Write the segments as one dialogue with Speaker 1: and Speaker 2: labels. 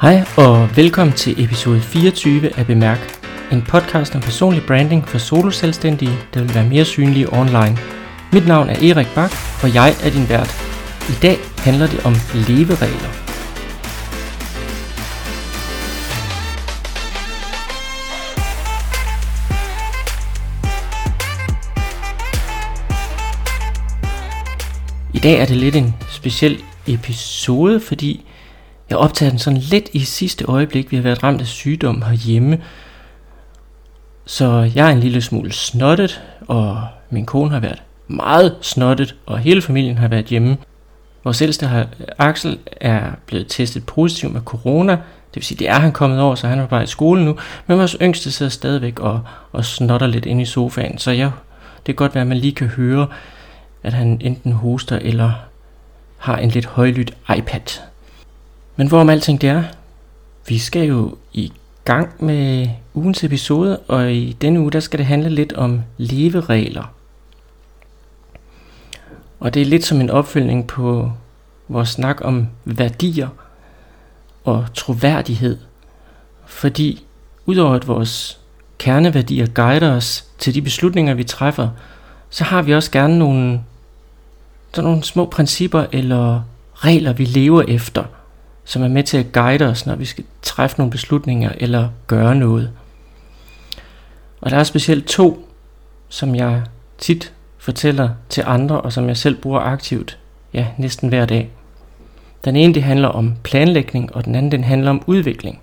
Speaker 1: Hej og velkommen til episode 24 af Bemærk. En podcast om personlig branding for soloselvstændige, der vil være mere synlige online. Mit navn er Erik Bak, og jeg er din vært. I dag handler det om leveregler. I dag er det lidt en speciel episode, fordi jeg optager den sådan lidt i sidste øjeblik. Vi har været ramt af sygdom herhjemme. Så jeg er en lille smule snottet, og min kone har været meget snottet, og hele familien har været hjemme. Vores ældste har, Axel er blevet testet positiv med corona. Det vil sige, det er han kommet over, så han er bare i skole nu. Men vores yngste sidder stadigvæk og, og snotter lidt inde i sofaen. Så jeg, det kan godt være, at man lige kan høre, at han enten hoster eller har en lidt højlydt iPad. Men hvorom alting det er, vi skal jo i gang med ugens episode, og i denne uge der skal det handle lidt om leveregler. Og det er lidt som en opfølgning på vores snak om værdier og troværdighed. Fordi udover at vores kerneværdier guider os til de beslutninger, vi træffer, så har vi også gerne nogle, sådan nogle små principper eller regler, vi lever efter – som er med til at guide os, når vi skal træffe nogle beslutninger eller gøre noget. Og der er specielt to, som jeg tit fortæller til andre, og som jeg selv bruger aktivt, ja, næsten hver dag. Den ene det handler om planlægning, og den anden den handler om udvikling.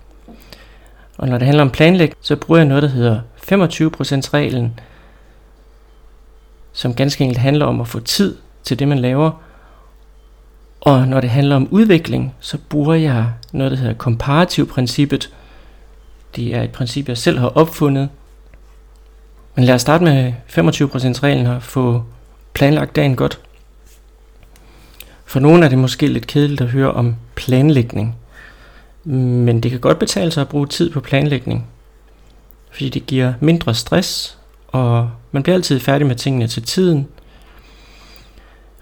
Speaker 1: Og når det handler om planlægning, så bruger jeg noget, der hedder 25% reglen, som ganske enkelt handler om at få tid til det, man laver, og når det handler om udvikling, så bruger jeg noget, der hedder komparativ-princippet. Det er et princip, jeg selv har opfundet. Men lad os starte med 25%-reglen og få planlagt dagen godt. For nogle er det måske lidt kedeligt at høre om planlægning. Men det kan godt betale sig at bruge tid på planlægning. Fordi det giver mindre stress, og man bliver altid færdig med tingene til tiden.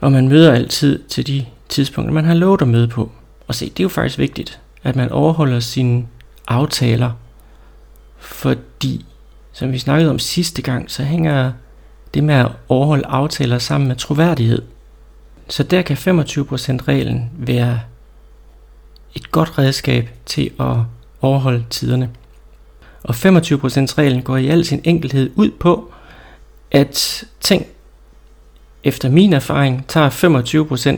Speaker 1: Og man møder altid til de tidspunkter, man har lovet at møde på. Og se, det er jo faktisk vigtigt, at man overholder sine aftaler, fordi, som vi snakkede om sidste gang, så hænger det med at overholde aftaler sammen med troværdighed. Så der kan 25%-reglen være et godt redskab til at overholde tiderne. Og 25%-reglen går i al sin enkelhed ud på, at ting efter min erfaring tager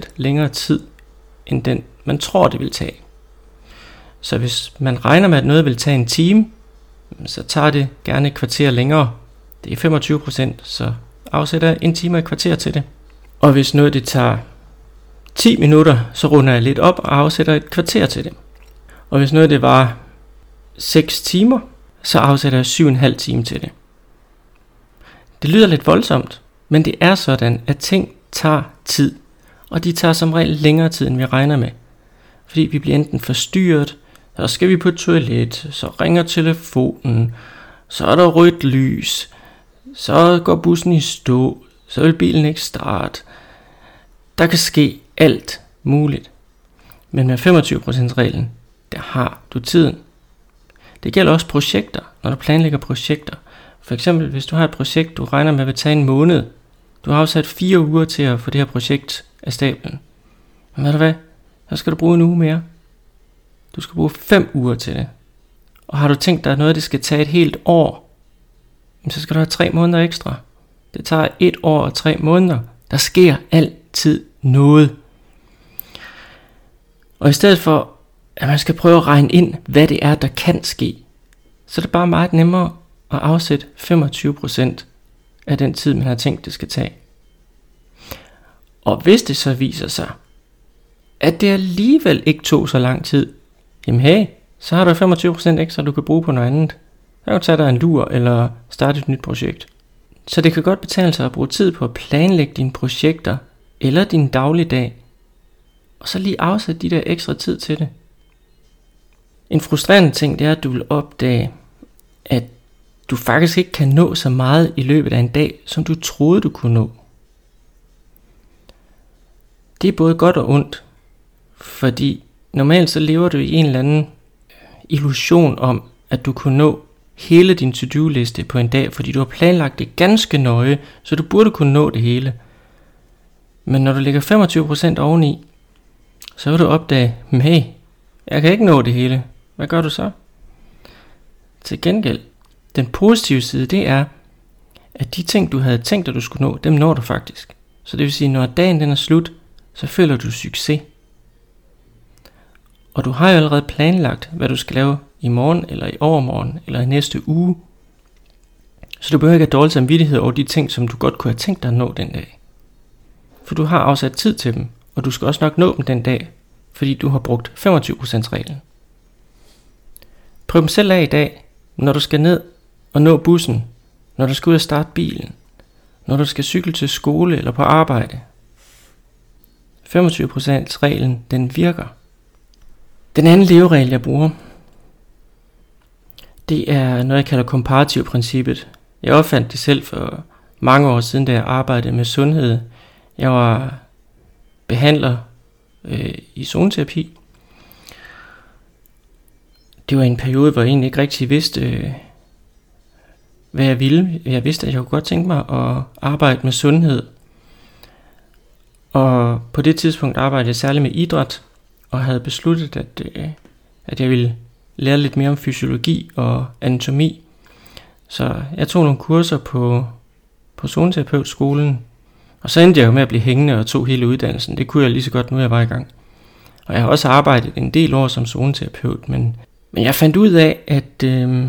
Speaker 1: 25% længere tid, end den man tror det vil tage. Så hvis man regner med, at noget vil tage en time, så tager det gerne et kvarter længere. Det er 25%, så afsætter en time og et kvarter til det. Og hvis noget det tager 10 minutter, så runder jeg lidt op og afsætter et kvarter til det. Og hvis noget det var 6 timer, så afsætter jeg 7,5 time til det. Det lyder lidt voldsomt, men det er sådan, at ting tager tid, og de tager som regel længere tid, end vi regner med. Fordi vi bliver enten forstyrret, så skal vi på toilet, så ringer telefonen, så er der rødt lys, så går bussen i stå, så vil bilen ikke starte. Der kan ske alt muligt. Men med 25% reglen, der har du tiden. Det gælder også projekter, når du planlægger projekter. For eksempel, hvis du har et projekt, du regner med at tage en måned, du har afsat fire uger til at få det her projekt af stablen. Men ved du hvad? Så skal du bruge en uge mere. Du skal bruge fem uger til det. Og har du tænkt dig, at noget det skal tage et helt år, så skal du have tre måneder ekstra. Det tager et år og tre måneder. Der sker altid noget. Og i stedet for, at man skal prøve at regne ind, hvad det er, der kan ske, så er det bare meget nemmere og afsæt 25% af den tid, man har tænkt, det skal tage. Og hvis det så viser sig, at det alligevel ikke tog så lang tid, jamen hey, så har du 25% ekstra, du kan bruge på noget andet. Så kan du tage dig en lur eller starte et nyt projekt. Så det kan godt betale sig at bruge tid på at planlægge dine projekter eller din dagligdag, og så lige afsætte de der ekstra tid til det. En frustrerende ting, det er, at du vil opdage, at du faktisk ikke kan nå så meget i løbet af en dag, som du troede, du kunne nå. Det er både godt og ondt, fordi normalt så lever du i en eller anden illusion om, at du kunne nå hele din to-do-liste på en dag, fordi du har planlagt det ganske nøje, så du burde kunne nå det hele. Men når du ligger 25% oveni, så vil du opdage, hey, jeg kan ikke nå det hele. Hvad gør du så? Til gengæld, den positive side, det er, at de ting, du havde tænkt, at du skulle nå, dem når du faktisk. Så det vil sige, når dagen den er slut, så føler du succes. Og du har jo allerede planlagt, hvad du skal lave i morgen, eller i overmorgen, eller i næste uge. Så du behøver ikke have dårlig samvittighed over de ting, som du godt kunne have tænkt dig at nå den dag. For du har afsat tid til dem, og du skal også nok nå dem den dag, fordi du har brugt 25% reglen. Prøv dem selv af i dag, når du skal ned og nå bussen, når du skal ud og starte bilen, når du skal cykle til skole eller på arbejde. 25% reglen, den virker. Den anden leveregel, jeg bruger, det er noget, jeg kalder komparativprincippet. Jeg opfandt det selv for mange år siden, da jeg arbejdede med sundhed. Jeg var behandler øh, i zoneterapi. Det var en periode, hvor jeg egentlig ikke rigtig vidste, øh, hvad jeg ville. Jeg vidste, at jeg kunne godt tænke mig at arbejde med sundhed. Og på det tidspunkt arbejdede jeg særligt med idræt, og havde besluttet, at, øh, at jeg ville lære lidt mere om fysiologi og anatomi. Så jeg tog nogle kurser på, på zoneterapeutskolen, og så endte jeg jo med at blive hængende og tog hele uddannelsen. Det kunne jeg lige så godt, nu jeg var i gang. Og jeg har også arbejdet en del år som zoneterapeut, men, men jeg fandt ud af, at, øh,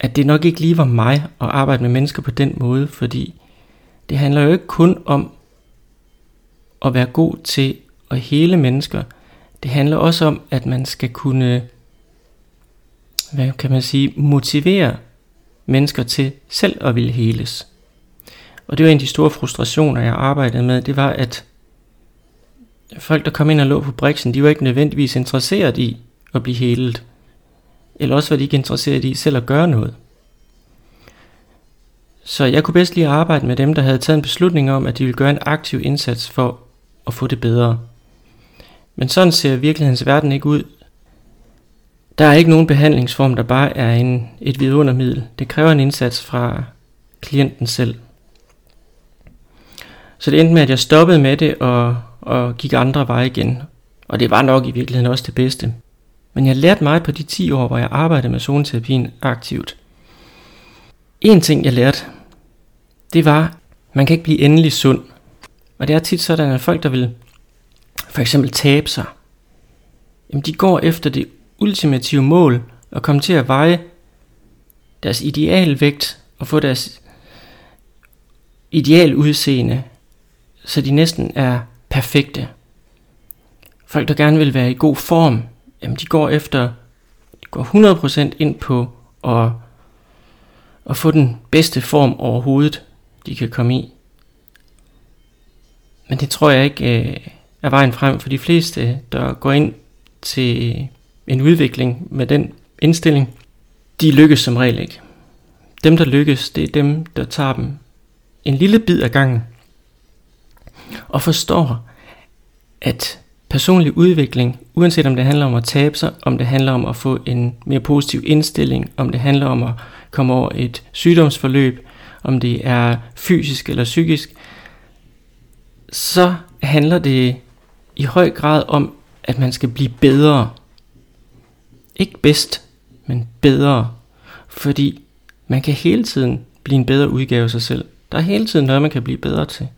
Speaker 1: at det nok ikke lige var mig at arbejde med mennesker på den måde, fordi det handler jo ikke kun om at være god til at hele mennesker. Det handler også om, at man skal kunne, hvad kan man sige, motivere mennesker til selv at ville heles. Og det var en af de store frustrationer, jeg arbejdede med, det var, at folk, der kom ind og lå på briksen, de var ikke nødvendigvis interesseret i at blive helet. Eller også var de ikke interesseret i selv at gøre noget. Så jeg kunne bedst lige arbejde med dem, der havde taget en beslutning om, at de ville gøre en aktiv indsats for at få det bedre. Men sådan ser virkelighedens verden ikke ud. Der er ikke nogen behandlingsform, der bare er en, et vidundermiddel. Det kræver en indsats fra klienten selv. Så det endte med, at jeg stoppede med det og, og gik andre veje igen. Og det var nok i virkeligheden også det bedste. Men jeg lærte meget på de 10 år, hvor jeg arbejdede med zoneterapien aktivt. En ting, jeg lærte, det var, man kan ikke blive endelig sund. Og det er tit sådan, at folk, der vil for eksempel tabe sig, jamen de går efter det ultimative mål og komme til at veje deres idealvægt og få deres ideal udseende så de næsten er perfekte. Folk, der gerne vil være i god form, jamen de går efter, de går 100% ind på at, at få den bedste form overhovedet, de kan komme i. Men det tror jeg ikke øh, er vejen frem for de fleste, der går ind til en udvikling med den indstilling. De lykkes som regel ikke. Dem, der lykkes, det er dem, der tager dem en lille bid af gangen og forstår, at personlig udvikling, uanset om det handler om at tabe sig, om det handler om at få en mere positiv indstilling, om det handler om at komme over et sygdomsforløb, om det er fysisk eller psykisk, så handler det i høj grad om, at man skal blive bedre. Ikke bedst, men bedre. Fordi man kan hele tiden blive en bedre udgave af sig selv. Der er hele tiden noget, man kan blive bedre til.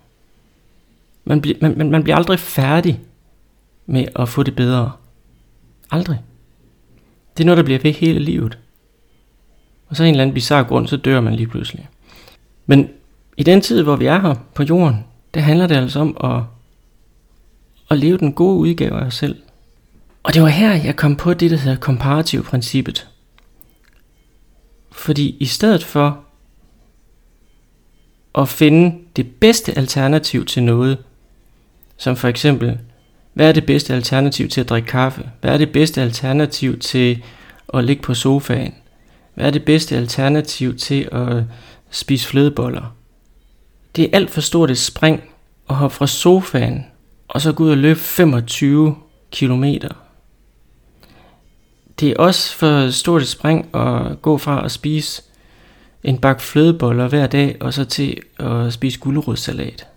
Speaker 1: Man, bliver, man, man, man bliver aldrig færdig med at få det bedre. Aldrig. Det er noget, der bliver ved hele livet. Og så en eller anden bizarre grund, så dør man lige pludselig. Men i den tid, hvor vi er her på jorden, det handler det altså om at, at leve den gode udgave af os selv. Og det var her, jeg kom på det, der hedder komparativ princippet. Fordi i stedet for at finde det bedste alternativ til noget, som for eksempel, hvad er det bedste alternativ til at drikke kaffe? Hvad er det bedste alternativ til at ligge på sofaen? Hvad er det bedste alternativ til at spise flødeboller? Det er alt for stort et spring at hoppe fra sofaen og så gå ud og løbe 25 kilometer. det er også for stort et spring at gå fra at spise en bak flødeboller hver dag, og så til at spise gulerodssalat.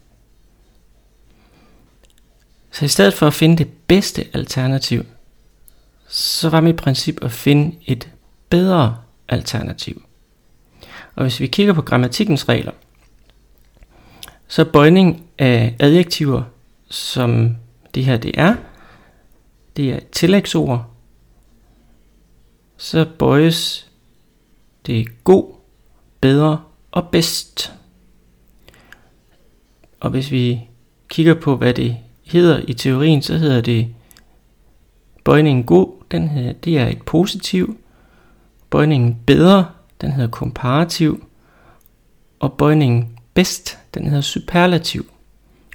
Speaker 1: Så i stedet for at finde det bedste alternativ, så var mit princip at finde et bedre alternativ. Og hvis vi kigger på grammatikkens regler, så bøjning af adjektiver, som det her det er, det er et tillægsord, så bøjes det god, bedre og bedst. Og hvis vi kigger på, hvad det hedder i teorien, så hedder det bøjningen god, den hedder, det er et positiv. Bøjningen bedre, den hedder komparativ. Og bøjningen bedst, den hedder superlativ.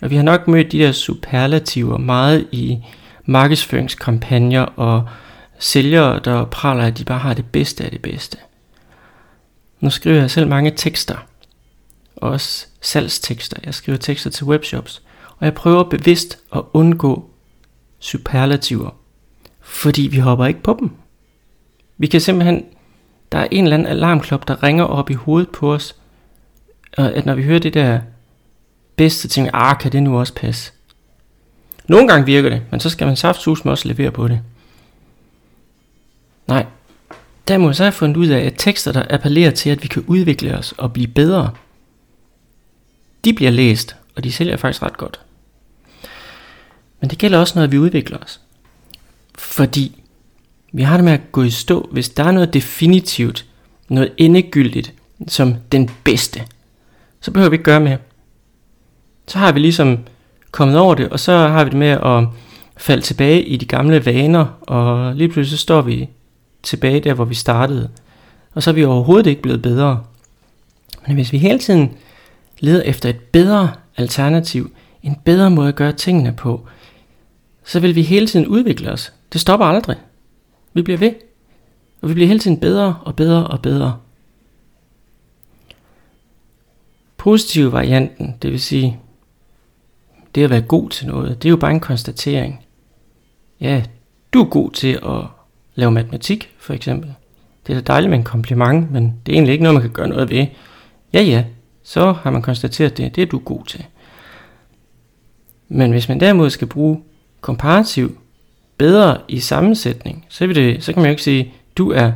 Speaker 1: Og vi har nok mødt de der superlativer meget i markedsføringskampagner og sælgere, der praler, at de bare har det bedste af det bedste. Nu skriver jeg selv mange tekster, også salgstekster. Jeg skriver tekster til webshops, og jeg prøver bevidst at undgå superlativer, fordi vi hopper ikke på dem. Vi kan simpelthen, der er en eller anden alarmklop, der ringer op i hovedet på os, og at når vi hører det der bedste ting, ah, kan det nu også passe? Nogle gange virker det, men så skal man saftsus med også levere på det. Nej, Derimod så har jeg fundet ud af, at tekster, der appellerer til, at vi kan udvikle os og blive bedre, de bliver læst, og de sælger faktisk ret godt. Men det gælder også, når vi udvikler os. Fordi vi har det med at gå i stå, hvis der er noget definitivt, noget endegyldigt, som den bedste, så behøver vi ikke gøre mere. Så har vi ligesom kommet over det, og så har vi det med at falde tilbage i de gamle vaner, og lige pludselig så står vi tilbage der, hvor vi startede. Og så er vi overhovedet ikke blevet bedre. Men hvis vi hele tiden leder efter et bedre alternativ, en bedre måde at gøre tingene på, så vil vi hele tiden udvikle os. Det stopper aldrig. Vi bliver ved. Og vi bliver hele tiden bedre og bedre og bedre. Positiv varianten, det vil sige, det at være god til noget, det er jo bare en konstatering. Ja, du er god til at lave matematik, for eksempel. Det er da dejligt med en kompliment, men det er egentlig ikke noget, man kan gøre noget ved. Ja, ja, så har man konstateret det. Det er du god til. Men hvis man derimod skal bruge komparativ bedre i sammensætning, så, vil det, så kan man jo ikke sige, du er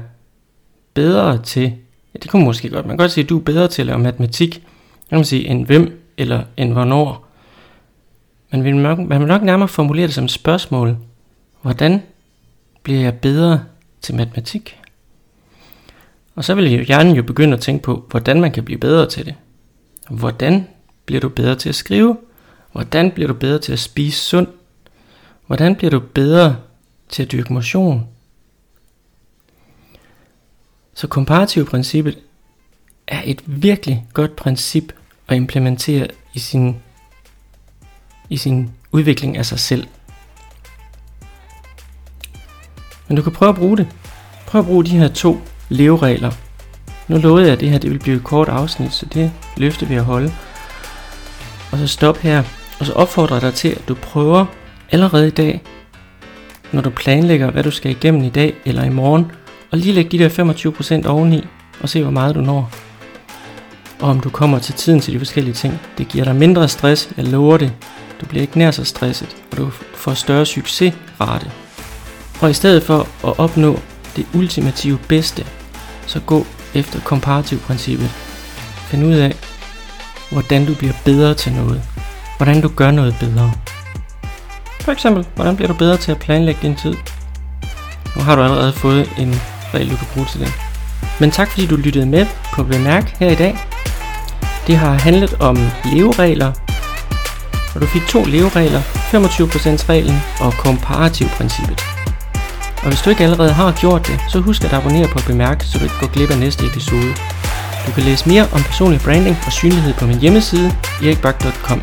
Speaker 1: bedre til, ja, det kunne man måske godt, man kan godt sige, du er bedre til at lave matematik, kan man sige, end hvem eller end hvornår. Men vil man, man vil nok nærmere formulere det som et spørgsmål. Hvordan bliver jeg bedre til matematik? Og så vil jeg hjernen jo begynde at tænke på, hvordan man kan blive bedre til det. Hvordan bliver du bedre til at skrive? Hvordan bliver du bedre til at spise sundt? Hvordan bliver du bedre til at dyrke motion? Så komparativ princippet er et virkelig godt princip at implementere i sin, i sin udvikling af sig selv. Men du kan prøve at bruge det. Prøv at bruge de her to leveregler. Nu lovede jeg, at det her det vil blive et kort afsnit, så det løfte vi at holde. Og så stop her, og så opfordrer jeg dig til, at du prøver allerede i dag, når du planlægger, hvad du skal igennem i dag eller i morgen, og lige lægge de der 25% oveni, og se hvor meget du når. Og om du kommer til tiden til de forskellige ting. Det giver dig mindre stress, jeg lover det. Du bliver ikke nær så stresset, og du får større succesrate. Og i stedet for at opnå det ultimative bedste, så gå efter komparativprincippet. Find ud af, hvordan du bliver bedre til noget. Hvordan du gør noget bedre. For eksempel, hvordan bliver du bedre til at planlægge din tid? Nu har du allerede fået en regel, du kan bruge til det. Men tak fordi du lyttede med på Bemærk her i dag. Det har handlet om leveregler, og du fik to leveregler, 25% reglen og komparativprincippet. Og hvis du ikke allerede har gjort det, så husk at abonnere på Bemærk, så du ikke går glip af næste episode. Du kan læse mere om personlig branding og synlighed på min hjemmeside, erikbak.com.